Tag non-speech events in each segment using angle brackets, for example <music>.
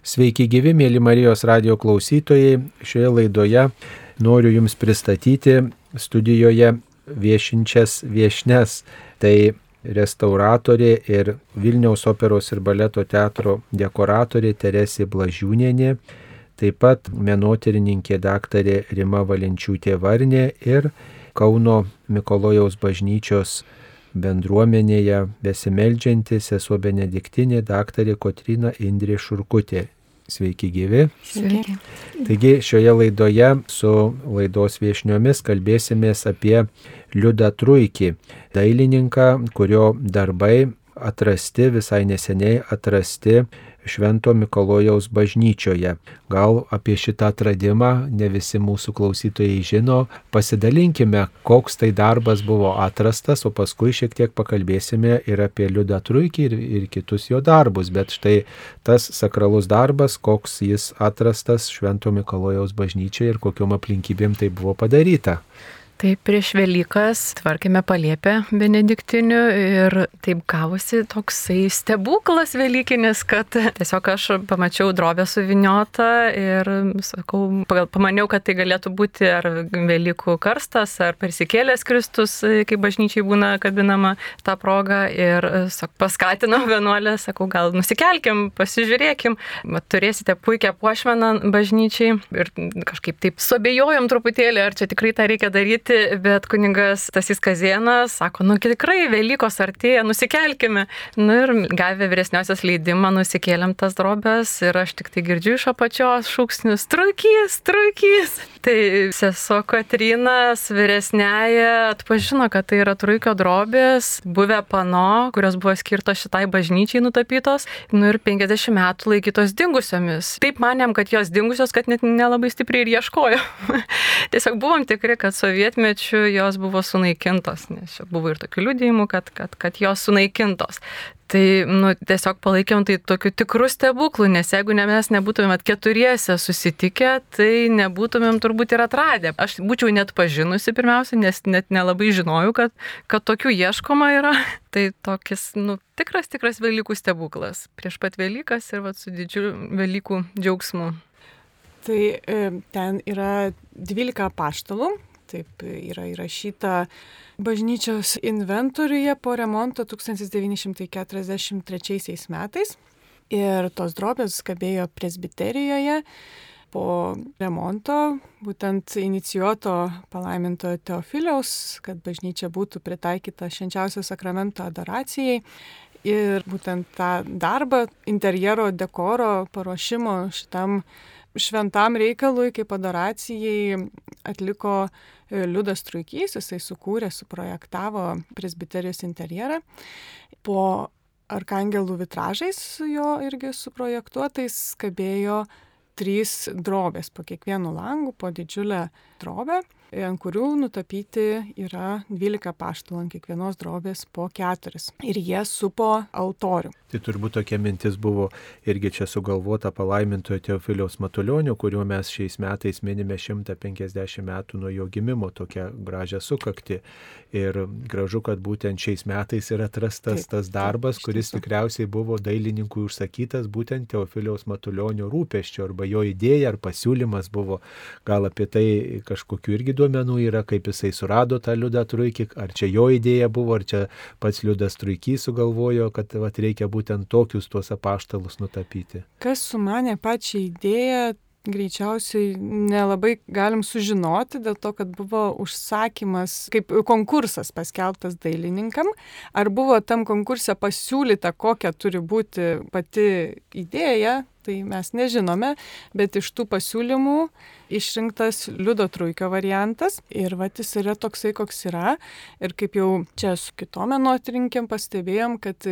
Sveiki gyvi, mėly Marijos radio klausytojai. Šioje laidoje noriu Jums pristatyti studijoje viešinčias viešnes. Tai restauratorė ir Vilniaus operos ir baleto teatro dekoratorė Teresė Blažiūnienė, taip pat menotyrininkė daktarė Rima Valenčiūtė Varnė ir Kauno Mikolojaus bažnyčios bendruomenėje besimeldžianti sesuo Benediktinė daktarė Kotrina Indrė Šurkutė. Sveiki gyvi. Sveiki. Taigi šioje laidoje su laidos viešniomis kalbėsimės apie Liudą Truikį, dailininką, kurio darbai atrasti, visai neseniai atrasti Švento Mikalojaus bažnyčioje. Gal apie šitą atradimą ne visi mūsų klausytojai žino. Pasidalinkime, koks tai darbas buvo atrastas, o paskui šiek tiek pakalbėsime ir apie Liudą Truikį ir, ir kitus jo darbus. Bet štai tas sakralus darbas, koks jis atrastas Švento Mikalojaus bažnyčioje ir kokiom aplinkybėm tai buvo padaryta. Taip, prieš Velykas tvarkėme paliepę benediktinių ir taip gavosi toksai stebuklas Velykinis, kad tiesiog aš pamačiau drobę suviniotą ir, sakau, pamaniau, kad tai galėtų būti ar Velykų karstas, ar persikėlęs Kristus, kai bažnyčiai būna kabinama tą progą ir sak, paskatinau vienuolę, sakau, gal nusikelkim, pasižiūrėkim, Mat, turėsite puikią puošmeną bažnyčiai ir kažkaip taip sobėjojom truputėlį, ar čia tikrai tą reikia daryti daryti, bet kuningas Tasys Kazienas sako, nu tikrai Velykos artėja, nusikelkime. Nu ir gavę vyresniosios leidimą, nusikėlėm tas drobės ir aš tik tai girdžiu iš apačios šūksnius, trukys, trukys. Tai sesuo Katrinas vyresnėje atpažino, kad tai yra truikio drobės, buvę pano, kurios buvo skirtos šitai bažnyčiai nutapytos, nu ir 50 metų laikytos dingusiomis. Taip manėm, kad jos dingusios, kad net nelabai stipriai ir ieškojo. <laughs> Tiesiog buvom tikri, kad sovietmečiu jos buvo sunaikintos, nes buvo ir tokių liūdėjimų, kad, kad, kad jos sunaikintos. Tai nu, tiesiog palaikėm tai tokiu tikru stebuklu, nes jeigu ne mes nebūtumėm keturiese susitikę, tai nebūtumėm turbūt ir atradę. Aš būčiau net pažinusi pirmiausia, nes net nelabai žinojau, kad, kad tokių ieškoma yra. <laughs> Tai tokis, nu, tikras, tikras Velykų stebuklas. Prieš pat Velykas ir va, su didžiuliu Velykų džiaugsmu. Tai e, ten yra 12 paštalų, taip yra įrašyta bažnyčios inventoriuje po remonto 1943 metais. Ir tos drobės kabėjo presbiterijoje po remonto, būtent inicijuoto palaimintojo Teofiliaus, kad bažnyčia būtų pritaikyta švenčiausio sakramento adoracijai. Ir būtent tą darbą interjero dekoro paruošimo šitam šventam reikalui, kaip adoracijai atliko Liudas Truikys, jisai sukūrė, suprojektavo presbiterijos interjerą. Po arkangelų vitražais jo irgi suprojektuotais kabėjo trys drobės po kiekvienu langu, po didžiulę drobę ant kurių nutapyti yra 12 paštalų ant kiekvienos drobės po keturis. Ir jie supo altorių. Tai turbūt tokia mintis buvo irgi čia sugalvota palaimintojo Teofiliaus Matulionio, kuriuo mes šiais metais minime 150 metų nuo jo gimimo, tokią gražią sukakti. Ir gražu, kad būtent šiais metais yra atrastas taip, tas darbas, taip, kuris tikriausiai buvo dailininkui užsakytas būtent Teofiliaus Matulionio rūpeščio arba jo idėja ar pasiūlymas buvo. Gal apie tai kažkokiu irgi duomenų yra, kaip jisai surado tą liudą truikį, ar čia jo idėja buvo, ar čia pats liudas truikys sugalvojo, kad vat, reikia būtent tokius tuos apaštalus nutapyti. Kas sumanė pačią idėją, greičiausiai nelabai galim sužinoti dėl to, kad buvo užsakymas, kaip konkursas paskelbtas dailininkam, ar buvo tam konkurse pasiūlyta, kokia turi būti pati idėja, tai mes nežinome, bet iš tų pasiūlymų išrinktas Liudo Truikio variantas ir va jis yra toksai, koks yra. Ir kaip jau čia su kitom menotirinkėm pastebėjom, kad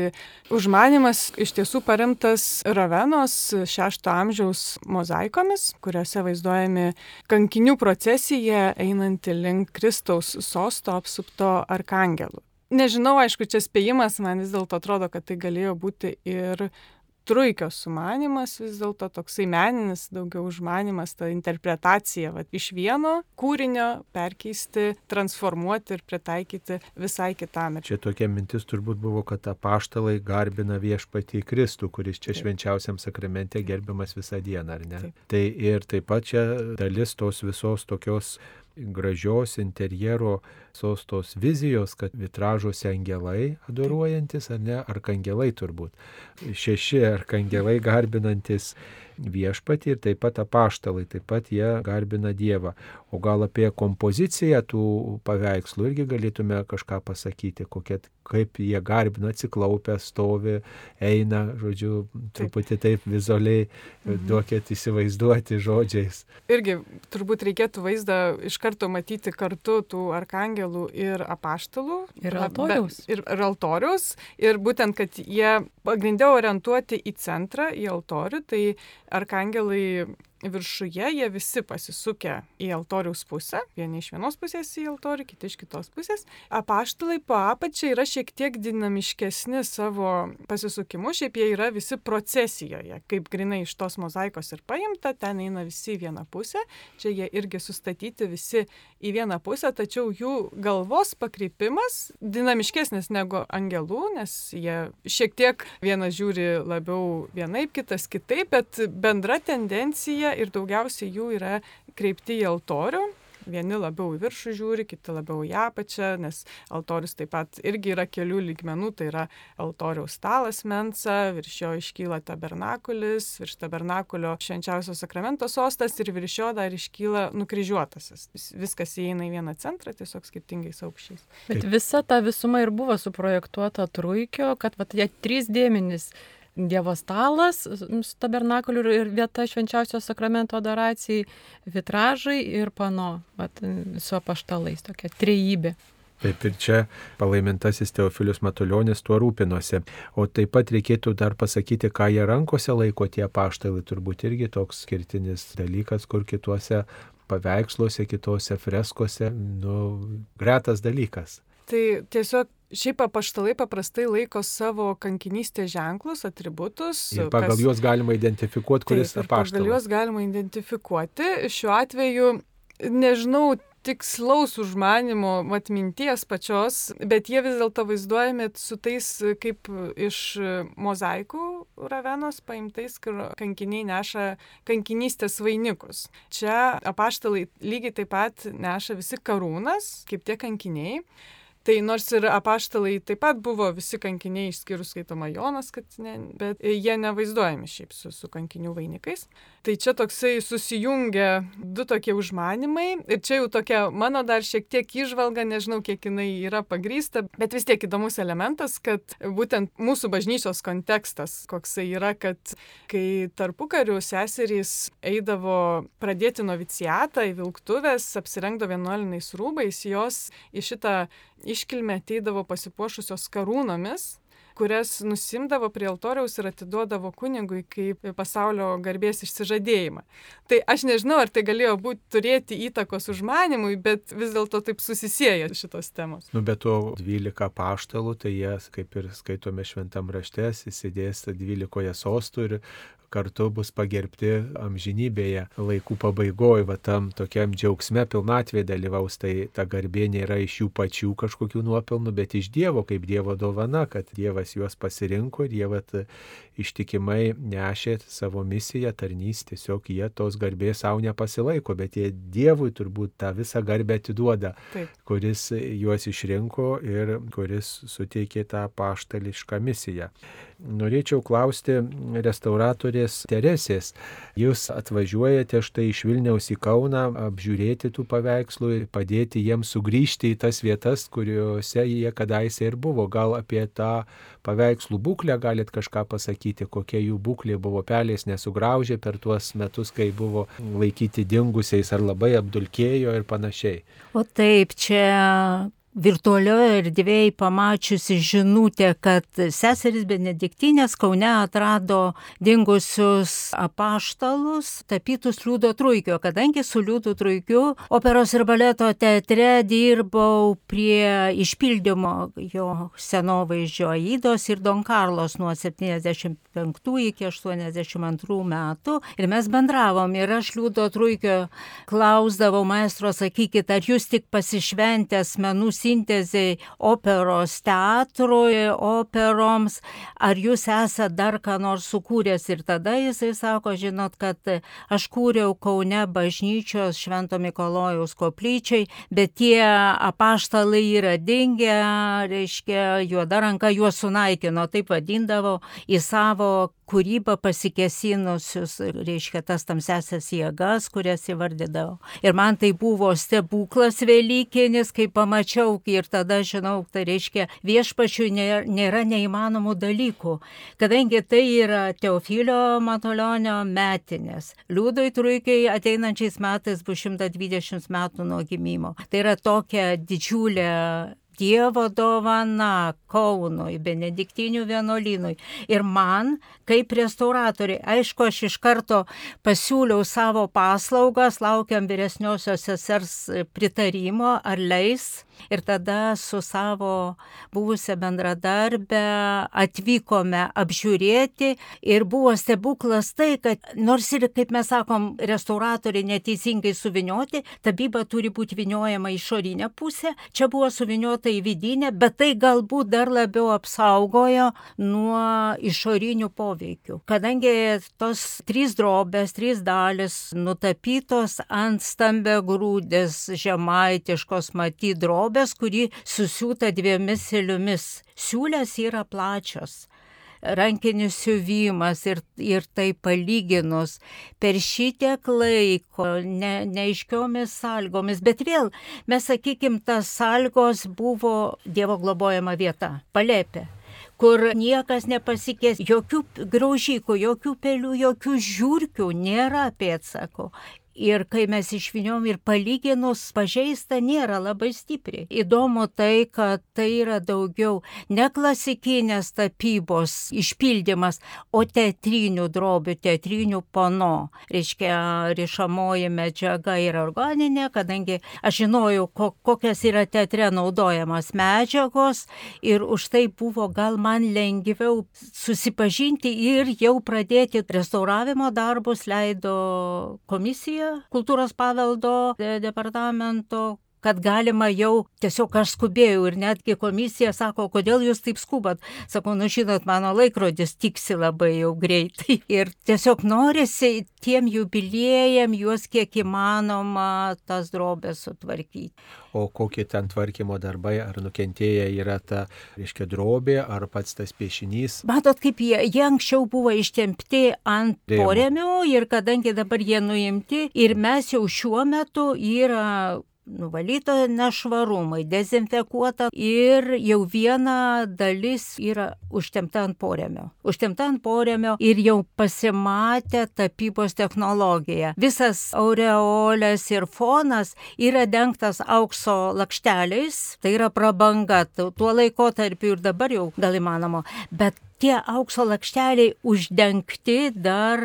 užmanimas iš tiesų paremtas Ravenos šešto amžiaus mozaikomis, kuriuose vaizduojami kankinių procesija einanti link Kristaus sosto apsupto arkangelų. Nežinau, aišku, čia spėjimas, man vis dėlto atrodo, kad tai galėjo būti ir truikio sumanimas vis dėlto toksai meninis daugiau užmanimas, ta interpretacija va, iš vieno kūrinio perkeisti, transformuoti ir pritaikyti visai kitam. Čia tokia mintis turbūt buvo, kad apaštalai garbina viešpatį Kristų, kuris čia švenčiausiam sakramente gerbiamas visą dieną, ar ne? Taip. Tai ir taip pat čia dalis tos visos tokios gražios interjero tos vizijos, kad vitražuose angelai adoruojantis, ar ne, arkangelai turbūt. Šeši arkangelai garbinantis viešpatį ir taip pat apaštalai, taip pat jie garbina Dievą. O gal apie kompoziciją tų paveikslų irgi galėtume kažką pasakyti, kokie, kaip jie garbina, atsiklaupę, stovi, eina, žodžiu, truputį taip vizualiai mhm. duokėt įsivaizduoti žodžiais. Irgi turbūt reikėtų vaizdą iš karto matyti kartu tų arkangelų ir apaštalų. Ir altoriaus. Ir, ir altoriaus. Ir būtent, kad jie pagrindė orientuoti į centrą, į altorių, tai arkangelai viršuje jie visi pasisukę į altoriaus pusę, vieni iš vienos pusės į altorių, kiti iš kitos pusės. Apaštalai po apačią yra šiek tiek dinamiškesni savo pasisukimu, šiaip jie yra visi procesijoje, kaip grinai iš tos mozaikos ir paimta, ten eina visi į vieną pusę, čia jie irgi sustatyti visi į vieną pusę, tačiau jų galvos pakrypimas dinamiškesnis negu angelų, nes jie šiek tiek vienas žiūri labiau vienaip, kitas kitaip, bet bendra tendencija jie ir daugiausiai jų yra kreipti į altorių. Vieni labiau į viršų žiūri, kiti labiau į apačią, nes altorius taip pat irgi yra kelių lygmenų, tai yra altoriaus stalas mensa, virš jo iškyla tabernakulis, virš tabernakulio švenčiausio sakramento sostas ir virš jo dar iškyla nukryžiuotasis. Viskas įeina į vieną centrą, tiesiog skirtingais aukščiais. Bet visa ta visuma ir buvo suprojektuota truikio, kad vat, jie trys dėmenys Dievo stalas su tabernakuliu ir vieta švenčiausio sakramento adoracijai, vitražai ir pano, vat, su apaštalais, tokia trejybė. Taip ir čia palaimintasis Teofilius Matuljonis tuo rūpinosi. O taip pat reikėtų dar pasakyti, ką jie rankose laiko tie paštalai, turbūt irgi toks skirtinis dalykas, kur kituose paveiksluose, kitose freskose, nu, gretas dalykas. Tai tiesiog Šiaip apaštalai paprastai laiko savo kankinystės ženklus, atributus. Ir pagal kas... juos galima identifikuoti, kuris apaštalas. Pagal juos galima identifikuoti. Šiuo atveju, nežinau tikslaus užmanimo, atminties pačios, bet jie vis dėlto vaizduojami su tais kaip iš mozaikų ravenos paimtais, kur kankiniai neša kankinystės vainikus. Čia apaštalai lygiai taip pat neša visi karūnas, kaip tie kankiniai. Tai nors ir apaštalai taip pat buvo visi kankiniai, išskyrus skaitoma Jonas, kad ne, bet jie nevaizduojami šiaip su, su kankinių vainikais. Tai čia toksai susijungia du tokie užmanimai ir čia jau tokia mano dar šiek tiek išvalga, nežinau, kiek jinai yra pagrysta, bet vis tiek įdomus elementas, kad būtent mūsų bažnyčios kontekstas, koksai yra, kad kai tarpu karių seserys eidavo pradėti novicijatą į vilktuvės, apsirengdavo vienuoliniais rūbais, jos į šitą iškilmę ateidavo pasipuošusios karūnomis kurias nusimdavo prie altoriaus ir atiduodavo kunigui kaip pasaulio garbės išsižadėjimą. Tai aš nežinau, ar tai galėjo būti turėti įtakos užmanimui, bet vis dėlto taip susisieja šitos temos. Nu, bet to 12 paštalų, tai jie, kaip ir skaitome šventam rašte, įsidėsta 12 sostų ir kartu bus pagerbti amžinybėje laikų pabaigoje, va tam tokiam džiaugsme pilnatvė dalyvaus, tai ta garbė nėra iš jų pačių kažkokių nuopelnų, bet iš Dievo, kaip Dievo dovana, kad Dievas juos pasirinko ir jie vat, ištikimai nešė savo misiją, tarnys, tiesiog jie tos garbės savo nepasilaiko, bet jie Dievui turbūt tą visą garbę atiduoda, Taip. kuris juos išrinko ir kuris suteikė tą paštališką misiją. Norėčiau klausti restauratorės Teresės. Jūs atvažiuojate štai iš Vilniaus į Kauną apžiūrėti tų paveikslų ir padėti jiems sugrįžti į tas vietas, kuriuose jie kadaise ir buvo. Gal apie tą paveikslų būklę galit kažką pasakyti, kokia jų būklė buvo pelės nesugraužė per tuos metus, kai buvo laikyti dingusiais ar labai apdulkėjo ir panašiai. O taip, čia virtualioje erdvėje pamačiusi žinutę, kad seseris Benediktinės Kaune atrado dingusius apaštalus, tapytus Liūdo Truikio, kadangi su Liūdu Truikiu operos ir baleto teatre dirbau prie išpildymo jo senovaizdžio Aidos ir Don Karlos nuo 75 iki 82 metų. Ir mes bendravom ir aš Liūdo Truikio klausdavau maestro, sakykit, ar jūs tik pasišventęs menų sintezai operos teatrui, operoms, ar jūs esate dar ką nors sukūręs. Ir tada jisai sako, žinot, kad aš kūriau Kaune bažnyčios Švento Mikolojaus koplyčiai, bet tie apaštalai yra dingę, reiškia, juoda ranka juos sunaikino, taip vadindavo į savo kūrybą pasikesinusius, reiškia, tas tamsesias jėgas, kurias įvardydavo. Ir man tai buvo stebuklas Velykinis, kai pamačiau ir tada žinau, tai reiškia, viešpačiui nėra neįmanomų dalykų, kadangi tai yra Teofilio Matolionio metinės. Liūdui Truikiai ateinančiais metais bus 120 metų nuo gimimo. Tai yra tokia didžiulė Dievo dovana Kaunui, Benediktinių vienuolynui. Ir man, kaip restauratoriai, aišku, aš iš karto pasiūliau savo paslaugas, laukiam vyresniosios sesers pritarimo, ar leis ir tada su savo buvusią bendradarbę atvykome apžiūrėti ir buvo stebuklas tai, kad nors ir, kaip mes sakom, restauratoriai neteisingai suvinioti, tabyba turi būti viniojama išorinė pusė, čia buvo suviniota į vidinę, bet tai galbūt dar labiau apsaugojo nuo išorinių poveikių. Kadangi tos trys drobės, trys dalis nutapytos ant stambė grūdės žemaitiškos maty drobės, kuri susiūta dviemis siliomis. Siūlės yra plačios rankinis siuvimas ir, ir tai palyginus per šitiek laiko, ne, neaiškiomis sąlygomis, bet vėl mes sakykim, tas sąlygos buvo Dievo globojama vieta, palėpė kur niekas nepasikės, jokių graužykų, jokių pelių, jokių žiūrkių nėra pėdsako. Ir kai mes išviniom ir palyginus pažeista nėra labai stipriai. Įdomu tai, kad tai yra daugiau ne klasikinės tapybos išpildymas, o teatrinių drobių, teatrinių pano. Reiškia, rišamoji medžiaga yra organinė, kadangi aš žinojau, ko, kokias yra teatre naudojamas medžiagos ir už tai buvo gal man lengviau susipažinti ir jau pradėti restauravimo darbus leido komisija kultūros paveldo departamento kad galima jau tiesiog aš skubėjau ir netgi komisija sako, kodėl jūs taip skubat. Sakau, nu žinot, mano laikrodis tiksi labai jau greitai. <laughs> Ir tiesiog norisi tiem jubiliejam juos kiek įmanoma tas drobės sutvarkyti. O kokie ten tvarkymo darbai, ar nukentėję yra ta, reiškia, drobė, ar pats tas piešinys? Matot, kaip jie, jie anksčiau buvo ištempti ant porėmio ir kadangi dabar jie nuimti ir mes jau šiuo metu yra nuvalyta nešvarumai, dezinfekuota ir jau viena dalis yra užtemta ant porėmio. Užtemta ant porėmio ir jau pasimatė tapybos technologija. Visas aureolės ir fonas yra dengtas aukso lakšteliais, tai yra prabanga, tuo laikotarpiu ir dabar jau gal įmanoma, bet tie aukso lakšteliai uždengti dar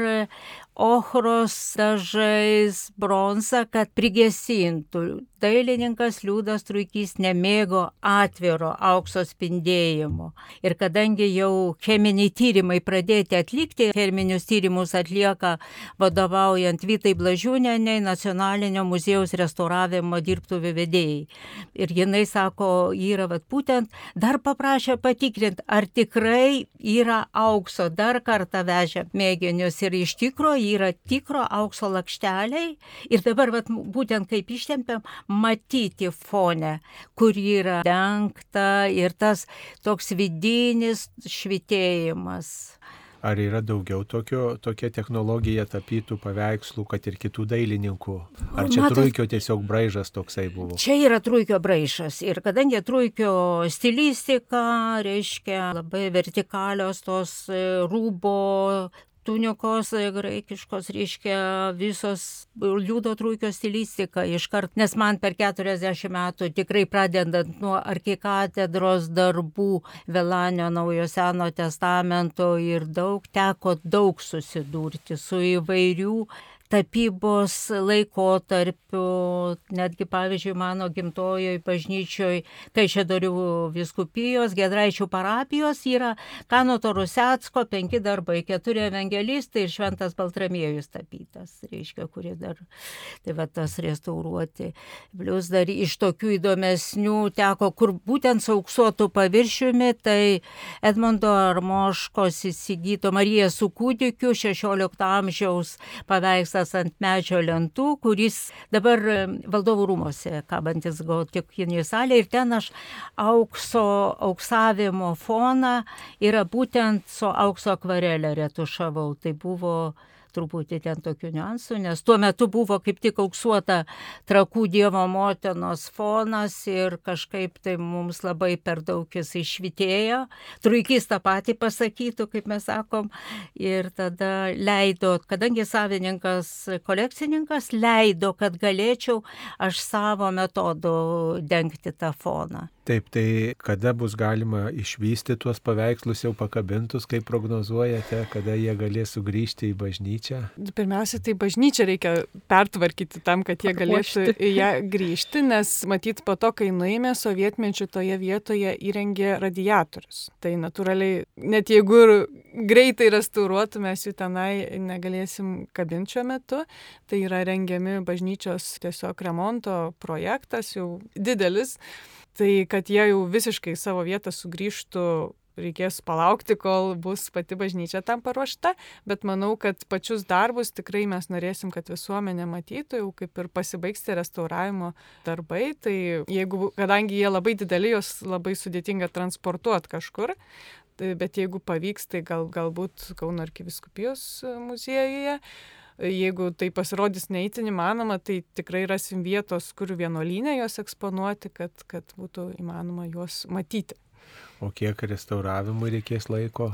ochros dažais bronzą, kad prigesintų. Dailininkas Liūdas Truikys nemėgo atviro aukso spindėjimo. Ir kadangi jau cheminiai tyrimai pradėti atlikti, cheminius tyrimus atlieka vadovaujant Vytai Blažiūneniai, Nacionalinio muziejaus restauravimo dirbtuvių vedėjai. Ir jinai sako, yra vat, būtent, dar paprašė patikrinti, ar tikrai yra aukso, dar kartą vežė mėginius ir iš tikrųjų yra tikro aukso lakšteliai ir dabar vat, būtent kaip ištempėm, matyti fone, kur yra dengta ir tas toks vidinis švitėjimas. Ar yra daugiau tokio, tokia technologija tapytų paveikslų, kad ir kitų dailininkų? Ar čia Matot, truikio tiesiog braižas toksai buvo? Čia yra truikio braižas. Ir kadangi truikio stilistika, reiškia labai vertikalios tos e, rūbo tunikos graikiškos, reiškia visos liūdo trūkio stilistika iškart, nes man per 40 metų tikrai pradedant nuo arkikatedros darbų Velanio naujo seno testamento ir daug teko daug susidurti su įvairių tapybos laikotarpiu, netgi pavyzdžiui mano gimtojoje bažnyčioje, kai Šedorių viskupijos, Gedraičių parapijos yra Kanoto Rusetsko penki darbai, keturi evangelistai ir Šventas Baltramiejus tapytas, reiškia, kurie dar, tai va tas restauruoti. Plius dar iš tokių įdomesnių teko, kur būtent su auksuotų paviršiumi, tai Edmondo Armoškos įsigyto Marija su kūdikiu 16 amžiaus paveikslas užrašytas ant medžio lentų, kuris dabar e, valdovų rūmose kabantis gotikinėje salėje ir ten aš aukso, auksavimo foną yra būtent su aukso akvarelė retušavau. Tai buvo truputį ten tokių niuansų, nes tuo metu buvo kaip tik auksuota trakų Dievo motinos fonas ir kažkaip tai mums labai per daug jis išvitėjo. Truikys tą patį pasakytų, kaip mes sakom, ir tada leido, kadangi savininkas, kolekcininkas leido, kad galėčiau aš savo metodu dengti tą foną. Taip, tai kada bus galima išvysti tuos paveikslus jau pakabintus, kaip prognozuojate, kada jie galės sugrįžti į bažnyčią? Pirmiausia, tai bažnyčią reikia pertvarkyti tam, kad jie galėtų į ją grįžti, nes matyt, po to, kai nuėmė sovietmečių toje vietoje įrengė radiatorius. Tai natūraliai, net jeigu ir greitai restauruotume, mes jų tenai negalėsim kabinti šiuo metu, tai yra rengiami bažnyčios tiesiog remonto projektas, jau didelis Tai kad jie jau visiškai savo vietą sugrįžtų, reikės palaukti, kol bus pati bažnyčia tam paruošta, bet manau, kad pačius darbus tikrai mes norėsim, kad visuomenė matytų, jau kaip ir pasibaigs tie restauravimo darbai, tai jeigu, kadangi jie labai dideli, juos labai sudėtinga transportuoti kažkur, bet jeigu pavyks, tai gal, galbūt Kauno arkiviskupijos muziejuje jeigu tai pasirodys neįtin įmanoma, tai tikrai rasim vietos, kur vienuolynė juos eksponuoti, kad, kad būtų įmanoma juos matyti. O kiek restauravimui reikės laiko?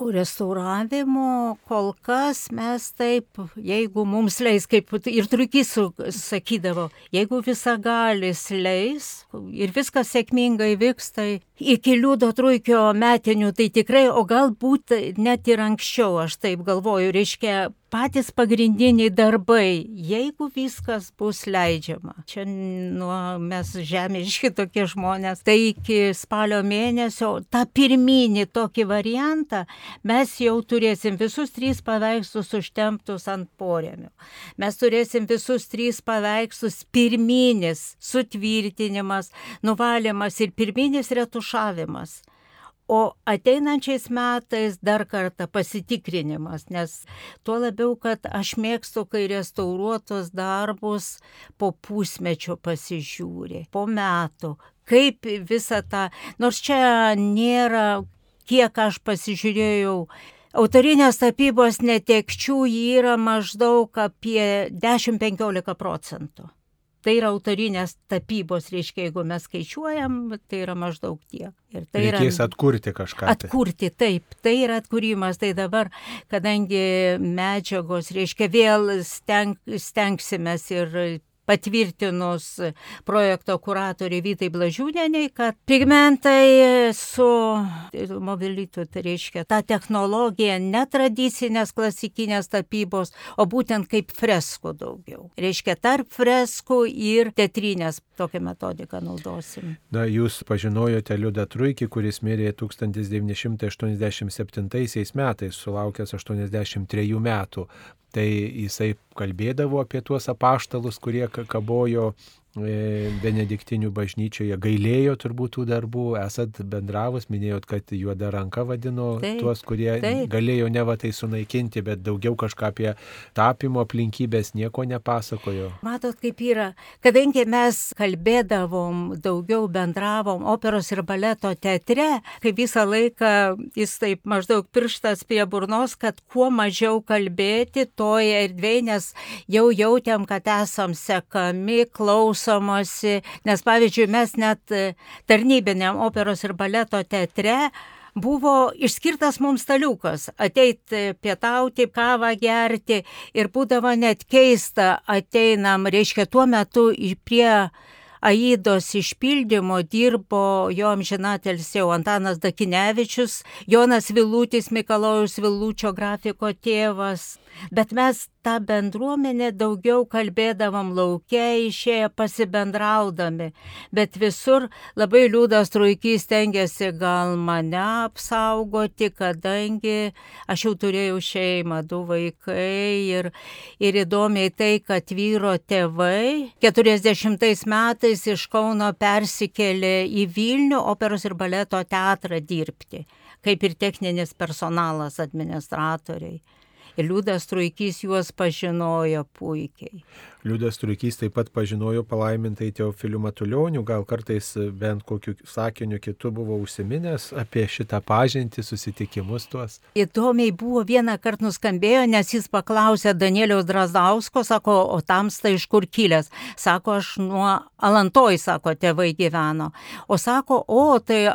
O restauravimo kol kas mes taip, jeigu mums leis, kaip ir trukys sakydavo, jeigu visagalis leis ir viskas sėkmingai vyks, tai iki liūdo trūkio metinių tai tikrai, o galbūt net ir anksčiau, aš taip galvoju, reiškia patys pagrindiniai darbai, jeigu viskas bus leidžiama. Čia nuo mes žemėški tokie žmonės, tai iki spalio mėnesio tą pirminį tokį variantą mes jau turėsim visus trys paveikslus užtemptus ant porėmių. Mes turėsim visus trys paveikslus pirminis sutvirtinimas, nuvalymas ir pirminis retušavimas. O ateinančiais metais dar kartą pasitikrinimas, nes tuo labiau, kad aš mėgstu, kai restauruotos darbus po pusmečio pasižiūri, po metų, kaip visą tą, nors čia nėra, kiek aš pasižiūrėjau, autorinės tapybos netekčių yra maždaug apie 10-15 procentų. Tai yra autorinės tapybos, reiškia, jeigu mes skaičiuojam, tai yra maždaug tiek. Ir tai Reikės yra, atkurti kažką. Tai. Atkurti, taip, tai yra atkūrimas. Tai dabar, kadangi medžiagos, reiškia, vėl steng, stengsimės ir patvirtinus projekto kuratoriai Vytai Blažiūnieniai, kad pigmentai su mobilitu, tai reiškia ta technologija netradicinės klasikinės tapybos, o būtent kaip freskų daugiau. Reiškia tarp freskų ir tetrinės tokią metodiką naudosim. Na, jūs pažinojote Liudą Truikį, kuris mirė 1987 metais, sulaukęs 83 metų tai jisai kalbėdavo apie tuos apaštalus, kurie kabojo benediktinių bažnyčioje gailėjo turbūt tų darbų, esat bendravus, minėjot, kad juoda ranka vadino taip, tuos, kurie taip. galėjo ne va tai sunaikinti, bet daugiau kažką apie tapimo aplinkybės nieko nepasakojo. Matot, kaip yra, kadangi mes kalbėdavom, daugiau bendravom operos ir baleto teatre, kai visą laiką jis taip maždaug pirštas prie burnos, kad kuo mažiau kalbėti toje erdvėje, nes jau jautėm, kad esam sekami, klausomi klausomasi, nes pavyzdžiui, mes net e, tarnybiniam operos ir baleto teatre buvo išskirtas mums staliukas ateiti pietauti, kavą gerti ir būdavo net keista ateinam, reiškia, tuo metu prie Aidos išpildymo dirbo jo amžinatelis jau Antanas Dakinevičius, Jonas Vilutis, Mikalojus Vilučio grafiko tėvas, bet mes tą bendruomenę daugiau kalbėdavom laukia, išėję pasibendraudami, bet visur labai liūdas truikys tengiasi gal mane apsaugoti, kadangi aš jau turėjau šeimą, du vaikai ir, ir įdomiai tai, kad vyro tėvai 40 metais iš Kauno persikėlė į Vilnių operos ir baleto teatrą dirbti, kaip ir techninis personalas administratoriai. Liūdas Truikys juos pažinojo puikiai. Liudas Turkys taip pat pažinojo palaimintai Teofilių Matulionių, gal kartais bent kokiu sakiniu kitu buvo užsiminęs apie šitą pažintį, susitikimus tuos. Įdomiai buvo vieną kartą nuskambėjo, nes jis paklausė Danieliaus Drazdausko, sako, o tamsta iš kur kilęs. Sako, aš nuo Alantoj, sako, tėvai gyveno. O sako, o tai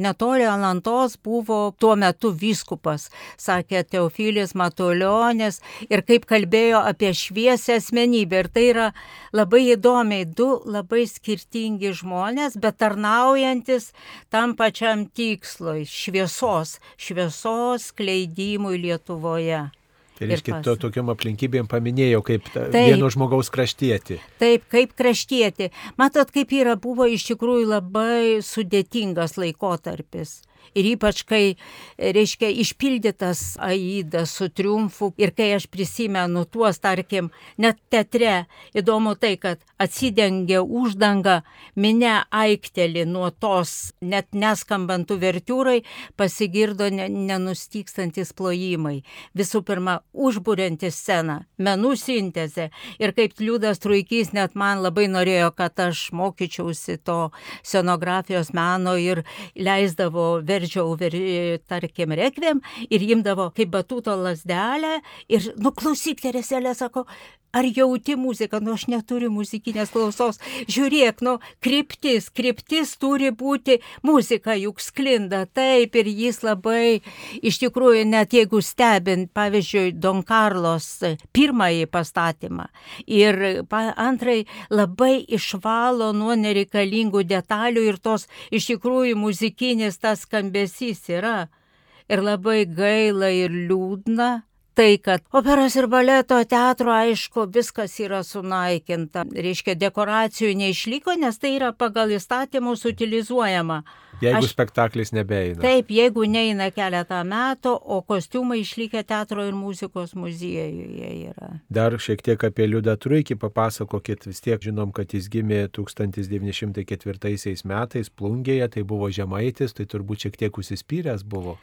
netoli Alantos buvo tuo metu vyskupas, sakė Teofilis Matulionis ir kaip kalbėjo apie šviesę asmenybę. Ir tai yra labai įdomiai du labai skirtingi žmonės, bet tarnaujantis tam pačiam tikslui - šviesos, šviesos kleidimui Lietuvoje. Tai reiškia, to tokiam aplinkybėm paminėjau kaip ta, taip, vieno žmogaus kraštietį. Taip, kaip kraštietį. Matot, kaip yra, buvo iš tikrųjų labai sudėtingas laikotarpis ir ypač kai, reiškia, išpildytas Aida su triumfu ir kai aš prisimenu tuos, tarkim, net teatre, įdomu tai, kad atsidengia uždanga, minė aiktelį nuo tos, net neskambant uvertiūrai, pasigirdo nenustykstantis plojimai. Visų pirma, užbūrinti sceną, menų sintezė. Ir kaip Liudas Truikys net man labai norėjo, kad aš mokyčiausi to scenografijos meno ir leisdavo verčiau, ver, tarkim, rekviem ir imdavo kaip batuto lasdelę ir, nu, klausyk, Tereselė, sako, ar jauti muziką, nu aš neturiu muzikinės klausos, žiūrėk, nu, kryptis, kryptis turi būti. Muzika, juk sklinda taip ir jis labai, iš tikrųjų, net jeigu stebint, pavyzdžiui, Don Carlos pirmąjį pastatymą ir antrai labai išvalo nuo nereikalingų detalių ir tos iš tikrųjų muzikinis tas skambesys yra. Ir labai gaila ir liūdna, tai, kad operos ir baleto teatro, aišku, viskas yra sunaikinta. Reiškia, dekoracijų neišliko, nes tai yra pagal įstatymus utilizuojama. Jeigu Aš, spektaklis nebeina. Taip, jeigu neina keletą metų, o kostiumai išlikę teatro ir muzikos muziejuje yra. Dar šiek tiek apie Liudą Truikį papasakokit, vis tiek žinom, kad jis gimė 1904 metais Plungėje, tai buvo žemaitis, tai turbūt šiek tiek užsispyręs buvo.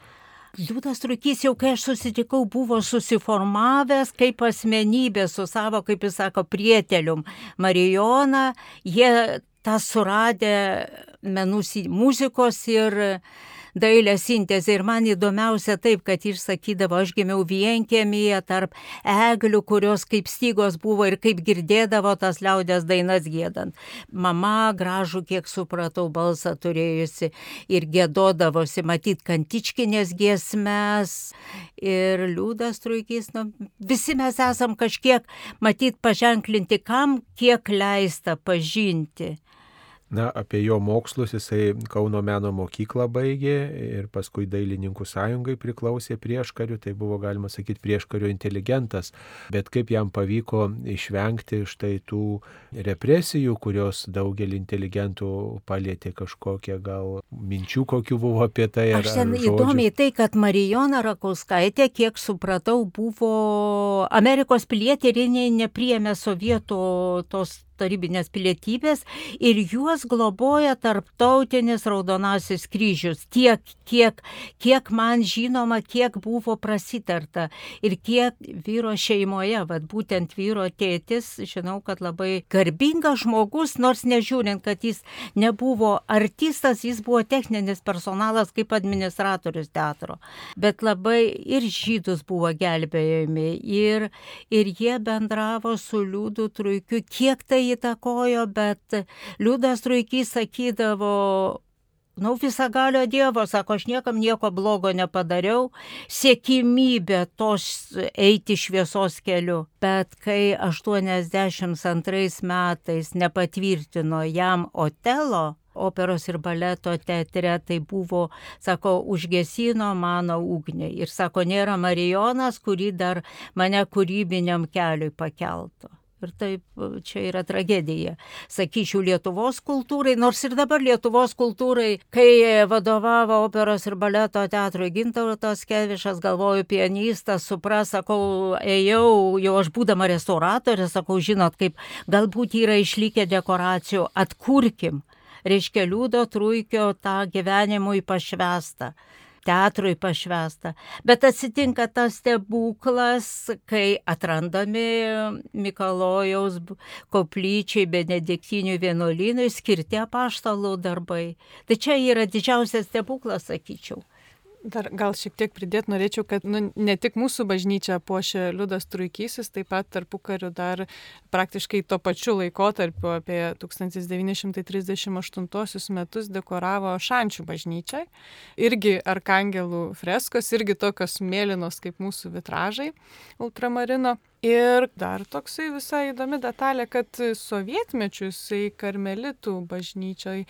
Liūdas Trukys jau kai aš susitikau buvo susiformavęs kaip asmenybė su savo, kaip jis sako, prietelium Marijona, jie tą suradę menų muzikos ir dailės sintezė. Ir man įdomiausia taip, kad jis sakydavo, aš gimiau vienkėmėje tarp eglių, kurios kaip stygos buvo ir kaip girdėdavo tas liaudės dainas gėdant. Mama gražų, kiek supratau, balsą turėjusi ir gėdodavosi, matyt, kantičkinės giesmes. Ir liūdas truikys, nu, visi mes esam kažkiek, matyt, paženklinti, kam kiek leista pažinti. Na, apie jo mokslus jisai Kauno meno mokyklą baigė ir paskui dailininkų sąjungai priklausė prieškariu, tai buvo galima sakyti prieškario inteligentas, bet kaip jam pavyko išvengti štai tų represijų, kurios daugelį inteligentų palėtė kažkokią gal minčių, kokių buvo apie tai. Ar, Aš ten įdomiai tai, kad Marijona Rakauskaitė, kiek supratau, buvo Amerikos pilietė ir jinai nepriemė sovietų tos tarybinės pilietybės ir juos globoja tarptautinis raudonasis kryžius. Tiek, kiek, kiek man žinoma, kiek buvo prasitarta ir kiek vyro šeimoje, vad būtent vyro tėtis, žinau, kad labai garbingas žmogus, nors nežiūrint, kad jis nebuvo artistas, jis buvo techninis personalas kaip administratorius teatro, bet labai ir žydus buvo gelbėjami ir, ir jie bendravo su liūdų truikiu, kiek tai įtakojo, bet Liudas Truikys sakydavo, nu, visagalio Dievo, sako, aš niekam nieko blogo nepadariau, siekimybė tos eiti šviesos keliu. Bet kai 82 metais nepatvirtino jam Otelo, operos ir baleto teatre, tai buvo, sako, užgesino mano ugnį. Ir sako, nėra Marijonas, kurį dar mane kūrybiniam keliui pakeltų. Ir taip čia yra tragedija. Sakyčiau, Lietuvos kultūrai, nors ir dabar Lietuvos kultūrai, kai vadovavo operos ir baleto teatrui Gintautas Kevišas, galvoju, pianistas, supras, sakau, ėjau, jau aš būdama restauratorė, sakau, žinot, kaip galbūt yra išlikę dekoracijų, atkurkim reiškia liūdo trūkio tą gyvenimui pašvestą teatrui pašvesta. Bet atsitinka tas stebuklas, kai atrandami Mikalojaus koplyčiai benediktinių vienuolynui skirti apaštalų darbai. Tai čia yra didžiausias stebuklas, sakyčiau. Dar gal šiek tiek pridėti norėčiau, kad nu, ne tik mūsų bažnyčia puošia Liudas Truikysis, taip pat tarpu kariu dar praktiškai tuo pačiu laikotarpiu apie 1938 metus dekoravo Šančių bažnyčiai. Irgi arkangelų freskos, irgi tokios mėlynos kaip mūsų vitražai ultramarino. Ir dar toksai visai įdomi detalė, kad sovietmečių jisai karmelitų bažnyčioj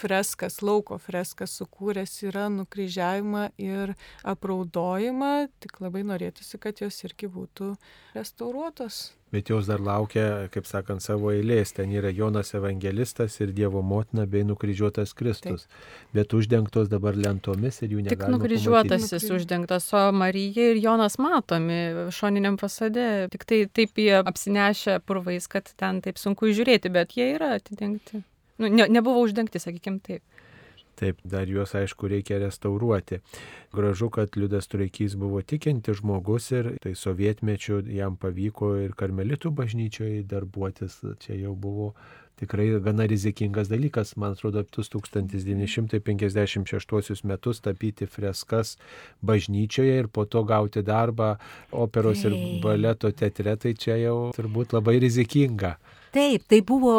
freskas, lauko freskas sukūręs yra nukryžiavimą ir apraudojimą, tik labai norėtųsi, kad jos irgi būtų restauruotos bet jos dar laukia, kaip sakant, savo eilės. Ten yra Jonas Evangelistas ir Dievo motina bei nukryžiuotas Kristus. Taip. Bet uždengtos dabar lentomis ir jų negalima. Tik nukryžiuotasis pamatyti. uždengtas, o Marija ir Jonas matomi šoniniam fasade. Tik tai taip jie apsinešę purvais, kad ten taip sunku įžiūrėti, bet jie yra atidengti. Nu, ne, nebuvo uždengti, sakykime taip. Taip, dar juos aišku reikia restauruoti. Gražu, kad Liudas Tureikys buvo tikinti žmogus ir tai sovietmečiu jam pavyko ir karmelitų bažnyčioje darbuotis. Čia jau buvo tikrai gana rizikingas dalykas, man atrodo, 1956 metus tapyti freskas bažnyčioje ir po to gauti darbą operos ir baleto teatre, tai čia jau turbūt labai rizikinga. Taip, tai buvo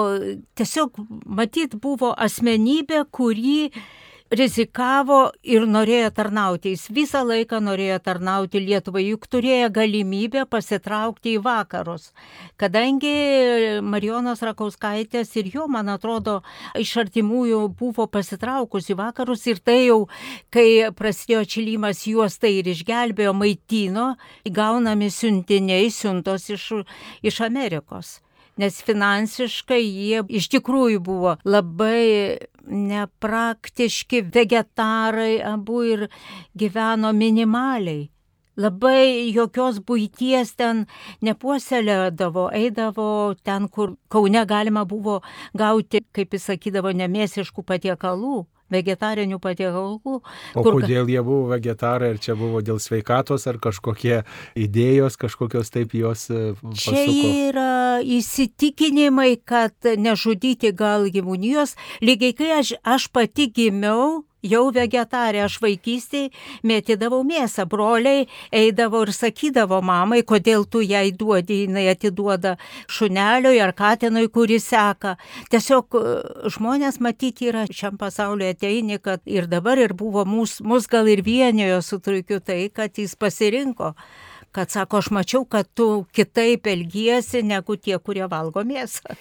tiesiog, matyt, buvo asmenybė, kuri rizikavo ir norėjo tarnauti. Jis visą laiką norėjo tarnauti Lietuvai, juk turėjo galimybę pasitraukti į vakarus. Kadangi Marijonas Rakauskaitės ir jo, man atrodo, iš artimųjų buvo pasitraukus į vakarus ir tai jau, kai prasidėjo čilimas, juos tai ir išgelbėjo, maitino, gaunami siuntiniai, siuntos iš, iš Amerikos nes finansiškai jie iš tikrųjų buvo labai nepraktiški vegetarai abu ir gyveno minimaliai. Labai jokios būties ten nepuoselėdavo, eidavo ten, kur Kaune galima buvo gauti, kaip jis sakydavo, nemėsiškų patiekalų vegetarinių patiekalų. O kur... kodėl jie buvo vegetarai, ar čia buvo dėl sveikatos, ar kažkokie idėjos, kažkokios taip jos e, pasuko? Čia yra įsitikinimai, kad nežudyti gal gyvūnijos, lygiai kai aš, aš pati gimiau, jau vegetarė, aš vaikystėje mėtydavau mėsą, broliai eidavo ir sakydavo mamai, kodėl tu jai duodi, jinai atiduoda šuneliui ar katinui, kuris seka. Tiesiog e, žmonės matyti yra šiam pasauliu ateini, kad ir dabar ir buvo mūsų, mus gal ir vienijo su truikiu tai, kad jis pasirinko kad sako, aš mačiau, kad tu kitaip elgiesi negu tie, kurie valgo mėsą.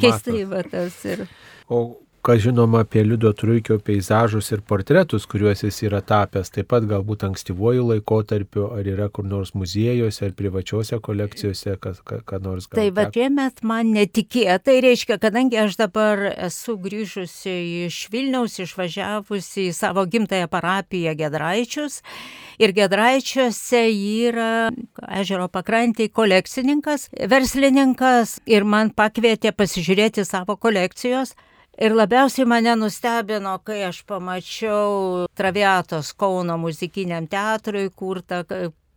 Keistai va tas ir. O ką žinoma apie Liudo Truikio peizažus ir portretus, kuriuos jis yra tapęs, taip pat galbūt ankstyvuoju laikotarpiu, ar yra kur nors muziejuose ar privačiose kolekcijose, kas, ką, ką nors gal. Tai va, šiemet man netikėtai reiškia, kadangi aš dabar esu grįžusi iš Vilniaus, išvažiavusi į savo gimtąją parapiją Gedraičius. Ir Gedraičiuose yra ežero pakrantį kolekcininkas, verslininkas ir man pakvietė pasižiūrėti savo kolekcijos. Ir labiausiai mane nustebino, kai aš pamačiau Traviatos Kauno muzikiniam teatrui kurtą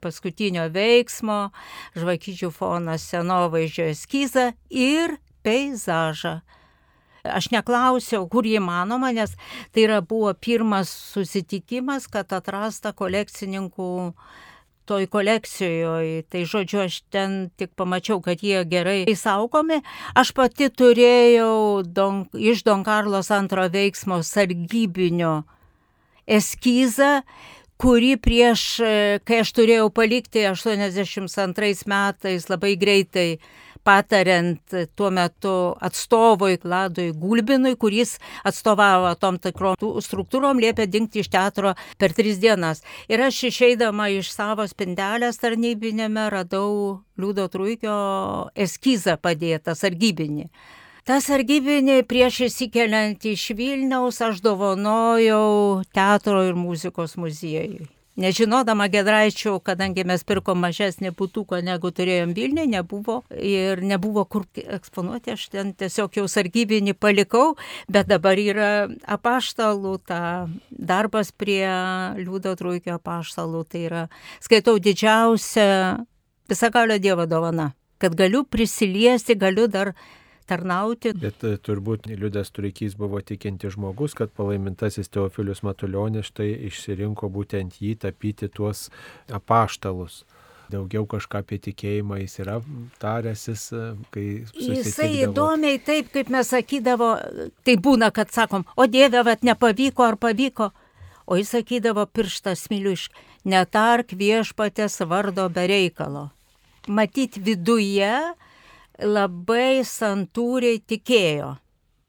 paskutinio veiksmo, žvakyčių fonas senovaizdžio eskizą ir peizažą. Aš neklausiau, kur jį manoma, nes tai yra buvo pirmas susitikimas, kad atrasta kolekcininkų toj kolekcijoje. Tai žodžiu, aš ten tik pamačiau, kad jie gerai saugomi. Aš pati turėjau don, iš Don Karlos antro veiksmo sargybinio eskizą, kurį prieš, kai aš turėjau palikti 82 metais labai greitai patariant tuo metu atstovui Vladui Gulbinui, kuris atstovavo tom tikrom struktūrom, liepė dingti iš teatro per tris dienas. Ir aš išeidama iš savo spindelės tarnybinėme radau Liudo Truikio eskizą padėtą, sargybinį. Ta sargybinė prieš įsikeliant iš Vilniaus aš dovanojau teatro ir muzikos muziejui. Nežinodama Gedraičių, kadangi mes pirkom mažesnį putuką negu turėjom Vilniui, nebuvo ir nebuvo kur eksponuoti, aš ten tiesiog jau sargybinį palikau, bet dabar yra apaštalų, ta darbas prie Liūdo Trūkio apaštalų, tai yra, skaitau, didžiausia visagalio Dievo dovana, kad galiu prisiliesti, galiu dar tarnauti. Bet e, turbūt Liudas Turikys buvo tikinti žmogus, kad palaimintasis Teofilius Matuljonis štai išsirinko būtent jį tapyti tuos apaštalus daugiau kažką apie tikėjimą jis yra taręsis, e, kai Jisai įdomiai taip, kaip mes sakydavo, tai būna, kad sakom, o Dieve, bet nepavyko ar pavyko. O jis sakydavo pirštą smiliušk, netark viešpatės vardo be reikalo. Matyt viduje labai santūriai tikėjo.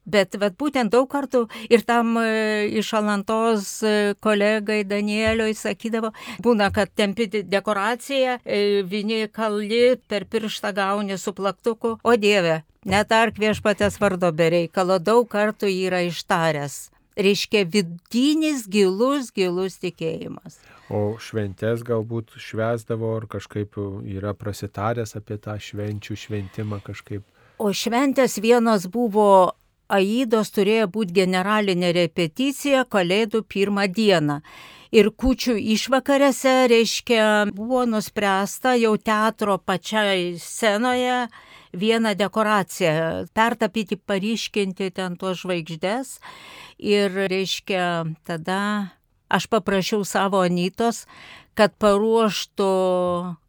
Bet vat, būtent daug kartų ir tam e, iš Alantos e, kolegai Danieliui sakydavo, būna, kad tempi dekoraciją, e, vieni kalli, per pirštą gauni su plaktuku, o Dieve, netark viešpatės vardo bereikalo, daug kartų yra ištaręs. Reiškia vidinis gilus, gilus tikėjimas. O šventės galbūt švesdavo ar kažkaip yra prasitaręs apie tą švenčių šventimą kažkaip. O šventės vienos buvo Aidos turėjo būti generalinė repeticija Kalėdų pirmą dieną. Ir kučių išvakarėse, reiškia, buvo nuspręsta jau teatro pačiai scenoje vieną dekoraciją, pertapyti, pariškinti ten tuos žvaigždės. Ir, reiškia, tada Aš paprašiau savo Anytos, kad paruoštų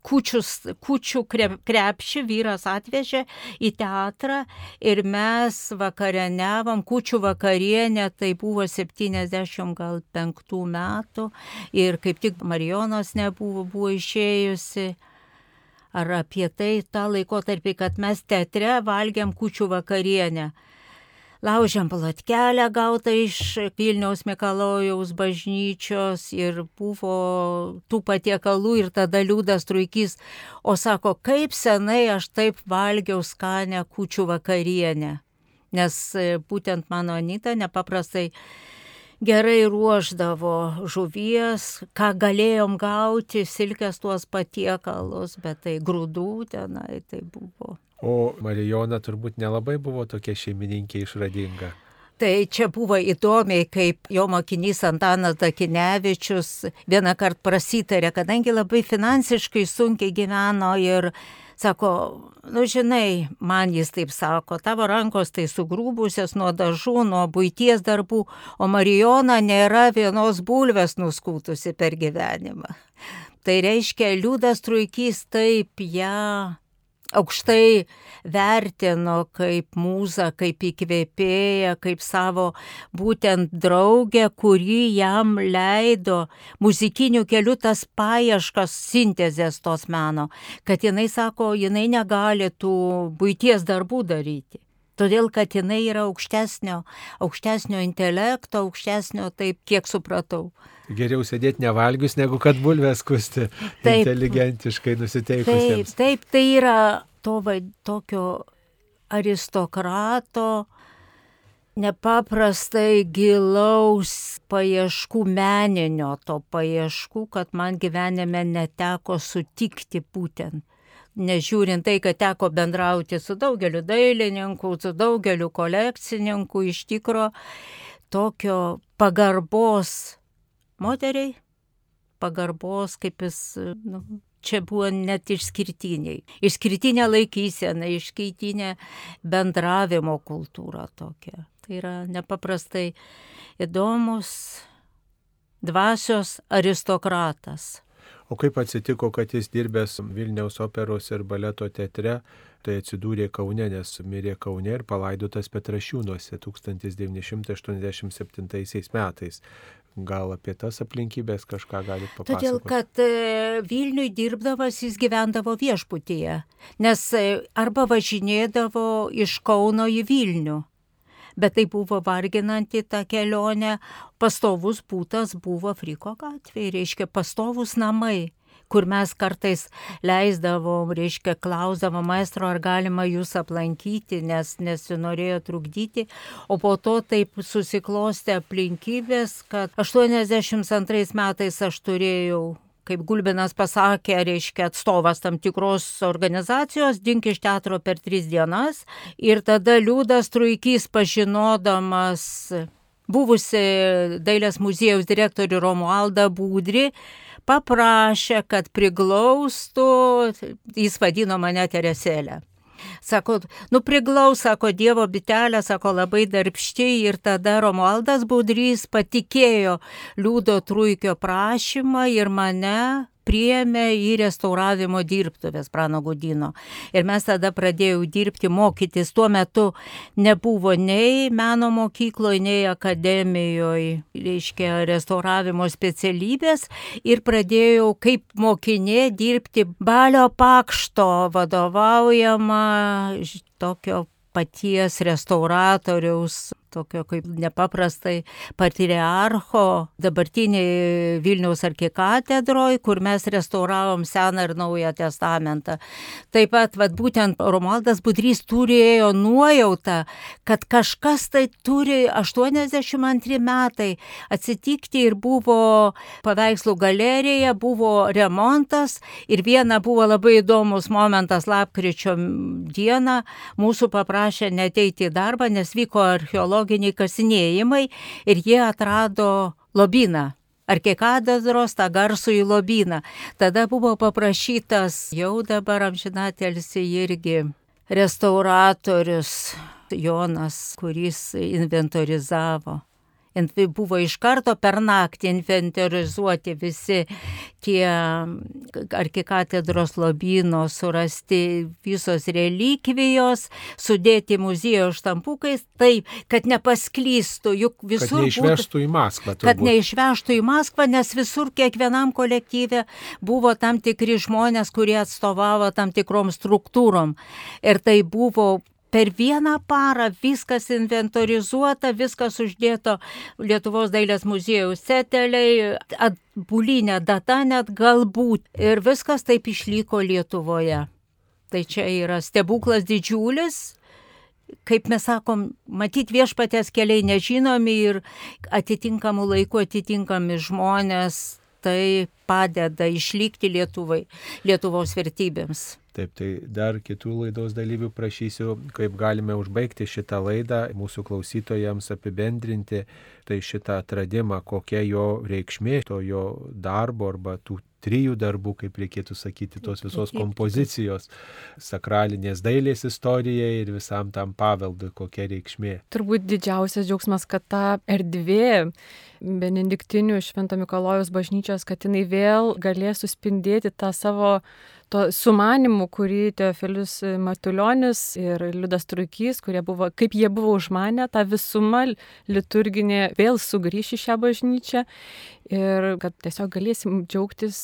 kučius, kučių krepšį, vyras atvežė į teatrą ir mes vakarieniavom, kučių vakarienė, tai buvo 75 metų ir kaip tik Marijonos nebuvo, buvo išėjusi. Ar apie tai tą laikotarpį, kad mes teatre valgiam kučių vakarienę laužėm plotkelę gautą iš Vilniaus Mikalojaus bažnyčios ir buvo tų patiekalų ir tada liūdas truikys, o sako, kaip senai aš taip valgiau skanę kučių vakarienę, nes e, būtent mano Anita nepaprastai gerai ruoždavo žuvies, ką galėjom gauti, silkės tuos patiekalus, bet tai grūdų tenai tai buvo. O Marijona turbūt nelabai buvo tokia šeimininkė išradinga. Tai čia buvo įdomiai, kaip jo mokinys Antanas Dakinevičius vieną kartą prasitarė, kadangi labai finansiškai sunkiai gyveno ir sako, nu žinai, man jis taip sako, tavo rankos tai sugrūbusios nuo dažų, nuo būties darbų, o Marijona nėra vienos bulvės nuskūtusi per gyvenimą. Tai reiškia, liūdas truikys taip ją ja, aukštai vertino kaip mūzą, kaip įkvėpėją, kaip savo būtent draugę, kuri jam leido muzikiniu keliu tas paieškas, sintezės tos meno, kad jinai sako, jinai negali tų būties darbų daryti. Todėl, kad jinai yra aukštesnio, aukštesnio intelekto, aukštesnio, taip kiek supratau. Geriau sėdėti nevalgius, negu kad bulves kusti taip, inteligentiškai nusiteikusiems. Taip, taip, tai yra to tokio aristokrato nepaprastai gilaus paieškų meninio to paieškų, kad man gyvenime neteko sutikti būtent. Nežiūrint tai, kad teko bendrauti su daugeliu dailininkų, su daugeliu kolekcininkų, iš tikro tokio pagarbos moteriai, pagarbos, kaip jis, nu, čia buvo net išskirtiniai. Išskirtinė laikysena, išskirtinė bendravimo kultūra tokia. Tai yra nepaprastai įdomus dvasios aristokratas. O kaip atsitiko, kad jis dirbęs Vilniaus operos ir baleto teatre, tai atsidūrė Kaune, nes mirė Kaune ir palaidotas Petrašiūnuose 1987 metais. Gal apie tas aplinkybės kažką galite papasakoti? Todėl, kad e, Vilniui dirbdavas jis gyvendavo viešbutyje, nes e, arba važinėdavo iš Kauno į Vilnių. Bet tai buvo varginanti ta kelionė, pastovus būtas buvo Friko gatvė, reiškia pastovus namai kur mes kartais leisdavom, reiškia, klausdavom maestro, ar galima jūs aplankyti, nes nesinorėjo trukdyti, o po to taip susiklostė aplinkybės, kad 82 metais aš turėjau kaip Gulbinas pasakė, reiškia atstovas tam tikros organizacijos, dink iš teatro per tris dienas. Ir tada Liūdas Truikys pažinodamas buvusi dailės muziejaus direktorių Romualdą Būdri, paprašė, kad priglaustų, jis vadino mane Teresėlę. Sako, nu priglaus, sako Dievo bitelė, sako labai darbšti ir tada Romualdas Budrys patikėjo Liūdo Trūikio prašymą ir mane priėmė į restauravimo dirbtuvės Prano Gudino. Ir mes tada pradėjau dirbti, mokytis. Tuo metu nebuvo nei meno mokykloje, nei akademijoje, reiškia, restauravimo specialybės. Ir pradėjau kaip mokinė dirbti Balio Pakšto vadovaujama tokio paties restauratoriaus tokio kaip nepaprastai patriarcho dabartiniai Vilniaus arkikatedroje, kur mes restauravom Seną ir Naują testamentą. Taip pat, vad būtent Romaldas Budrys turėjo nuojautą, kad kažkas tai turi 82 metai atsitikti ir buvo paveikslų galerija, buvo remontas ir viena buvo labai įdomus momentas lapkričio dieną, mūsų paprašė neteiti į darbą, nes vyko archeologija archeologiniai kasinėjimai ir jie atrado lobyną. Arkikadazros tą garsų į lobyną. Tada buvo paprašytas jau dabar amžinatelsi irgi restauratorius Jonas, kuris inventorizavo buvo iš karto per naktį inventorizuoti visi tie arkikatedros lobyno surasti visos relikvijos, sudėti muziejo štampukais, taip, kad nepasklystų, juk visur. Kad neišvežtų į Maskvą. Turbūt. Kad neišvežtų į Maskvą, nes visur kiekvienam kolektyve buvo tam tikri žmonės, kurie atstovavo tam tikrom struktūrom. Ir tai buvo per vieną parą viskas inventorizuota, viskas uždėto Lietuvos dailės muziejaus seteliai, atbulinė data net galbūt. Ir viskas taip išliko Lietuvoje. Tai čia yra stebuklas didžiulis, kaip mes sakom, matyti viešpatės keliai nežinomi ir atitinkamų laikų atitinkami žmonės. Tai padeda išlikti Lietuvai, Lietuvos vertybėms. Taip, tai dar kitų laidos dalyvių prašysiu, kaip galime užbaigti šitą laidą, mūsų klausytojams apibendrinti tai šitą atradimą, kokia jo reikšmė, to jo darbo arba tų trijų darbų, kaip reikėtų sakyti, tos visos kompozicijos, sakralinės dailės istorijai ir visam tam paveldui, kokia reikšmė. Turbūt didžiausias džiaugsmas, kad ta erdvė Benediktinių Švento Mikalojus bažnyčios, kad jinai vėl galės suspindėti tą savo to sumanimu, kurį Teofilius Matuljonis ir Liudas Trukys, kurie buvo, kaip jie buvo užmanę, tą visumą liturginė vėl sugrįš į šią bažnyčią ir kad tiesiog galėsim džiaugtis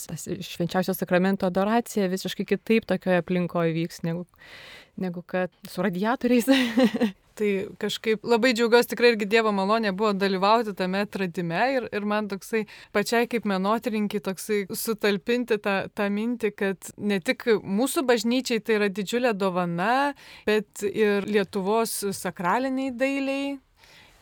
švenčiausio sakramento adoracija visiškai kitaip tokioje aplinkoje vyks, negu, negu kad su radiatoriais. <laughs> Tai kažkaip labai džiaugiuosi tikrai irgi Dievo malonė buvo dalyvauti tame atradime ir, ir man toksai pačiai kaip menotrininkai toksai sutalpinti tą, tą mintį, kad ne tik mūsų bažnyčiai tai yra didžiulė dovana, bet ir Lietuvos sakraliniai dailiai,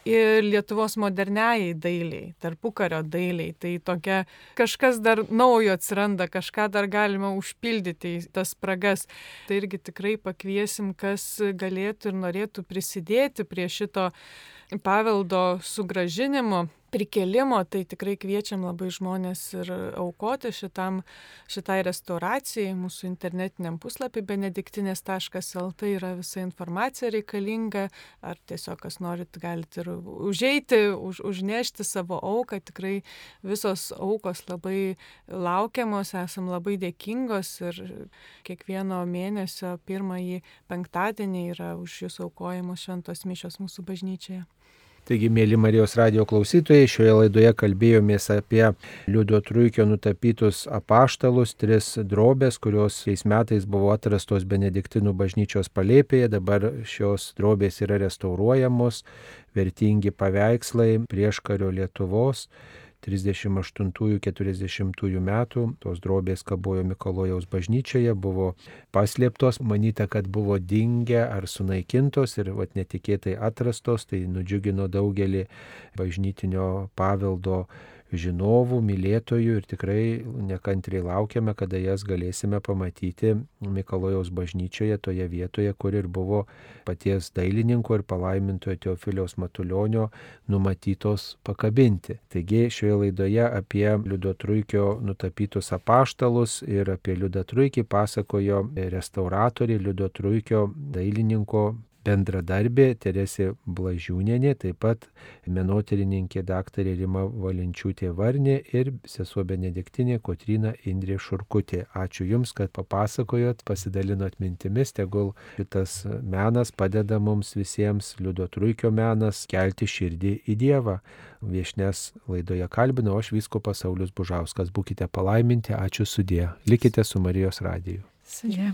ir Lietuvos moderniai dailiai, tarpukario dailiai. Tai tokia kažkas dar naujo atsiranda, kažką dar galima užpildyti į tas spragas. Tai irgi tikrai pakviesim, kas galėtų ir norėtų prisidėti prie šito paveldo sugražinimo prikelimo, tai tikrai kviečiam labai žmonės ir aukoti šitam, šitai restauracijai. Mūsų internetiniam puslapį benediktinės.lt yra visa informacija reikalinga, ar tiesiog kas norit, galite ir užeiti, už, užnešti savo auką. Tikrai visos aukos labai laukiamos, esam labai dėkingos ir kiekvieno mėnesio pirmąjį penktadienį yra už jūs aukojamos šventos mišios mūsų bažnyčioje. Taigi, mėly Marijos radio klausytojai, šioje laidoje kalbėjomės apie Liudo Truikio nutapytus apaštalus, tris drobės, kurios šiais metais buvo atrastos Benediktinų bažnyčios palėpėje, dabar šios drobės yra restauruojamos, vertingi paveikslai prieškario Lietuvos 38-40 metų tos drobės kabojo Mikalojaus bažnyčioje, buvo paslėptos, manyta, kad buvo dingę ar sunaikintos ir vat, netikėtai atrastos, tai nudžiugino daugelį bažnytinio paveldo žinovų, mylėtojų ir tikrai nekantriai laukiame, kada jas galėsime pamatyti Mikalojaus bažnyčioje, toje vietoje, kur ir buvo paties dailininko ir palaimintojo Teofiliaus Matulionio numatytos pakabinti. Taigi šioje laidoje apie Liudo Truikio nutapytus apaštalus ir apie Liudą Truikį pasakojo restauratoriai Liudo Truikio dailininko bendradarbė Teresė Blažiūnienė, taip pat menotyrininkė daktarė Rima Valenčiūtė Varnė ir sesuo Benediktinė Kotrina Indrė Šurkutė. Ačiū Jums, kad papasakojot, pasidalinot mintimis, tegul šitas menas padeda mums visiems, Liudo Truikio menas, kelti širdį į Dievą. Viešnes laidoje kalbino, aš visko pasaulius Bužauskas. Būkite palaiminti, ačiū sudė. Likite su Marijos radiju. Sudė.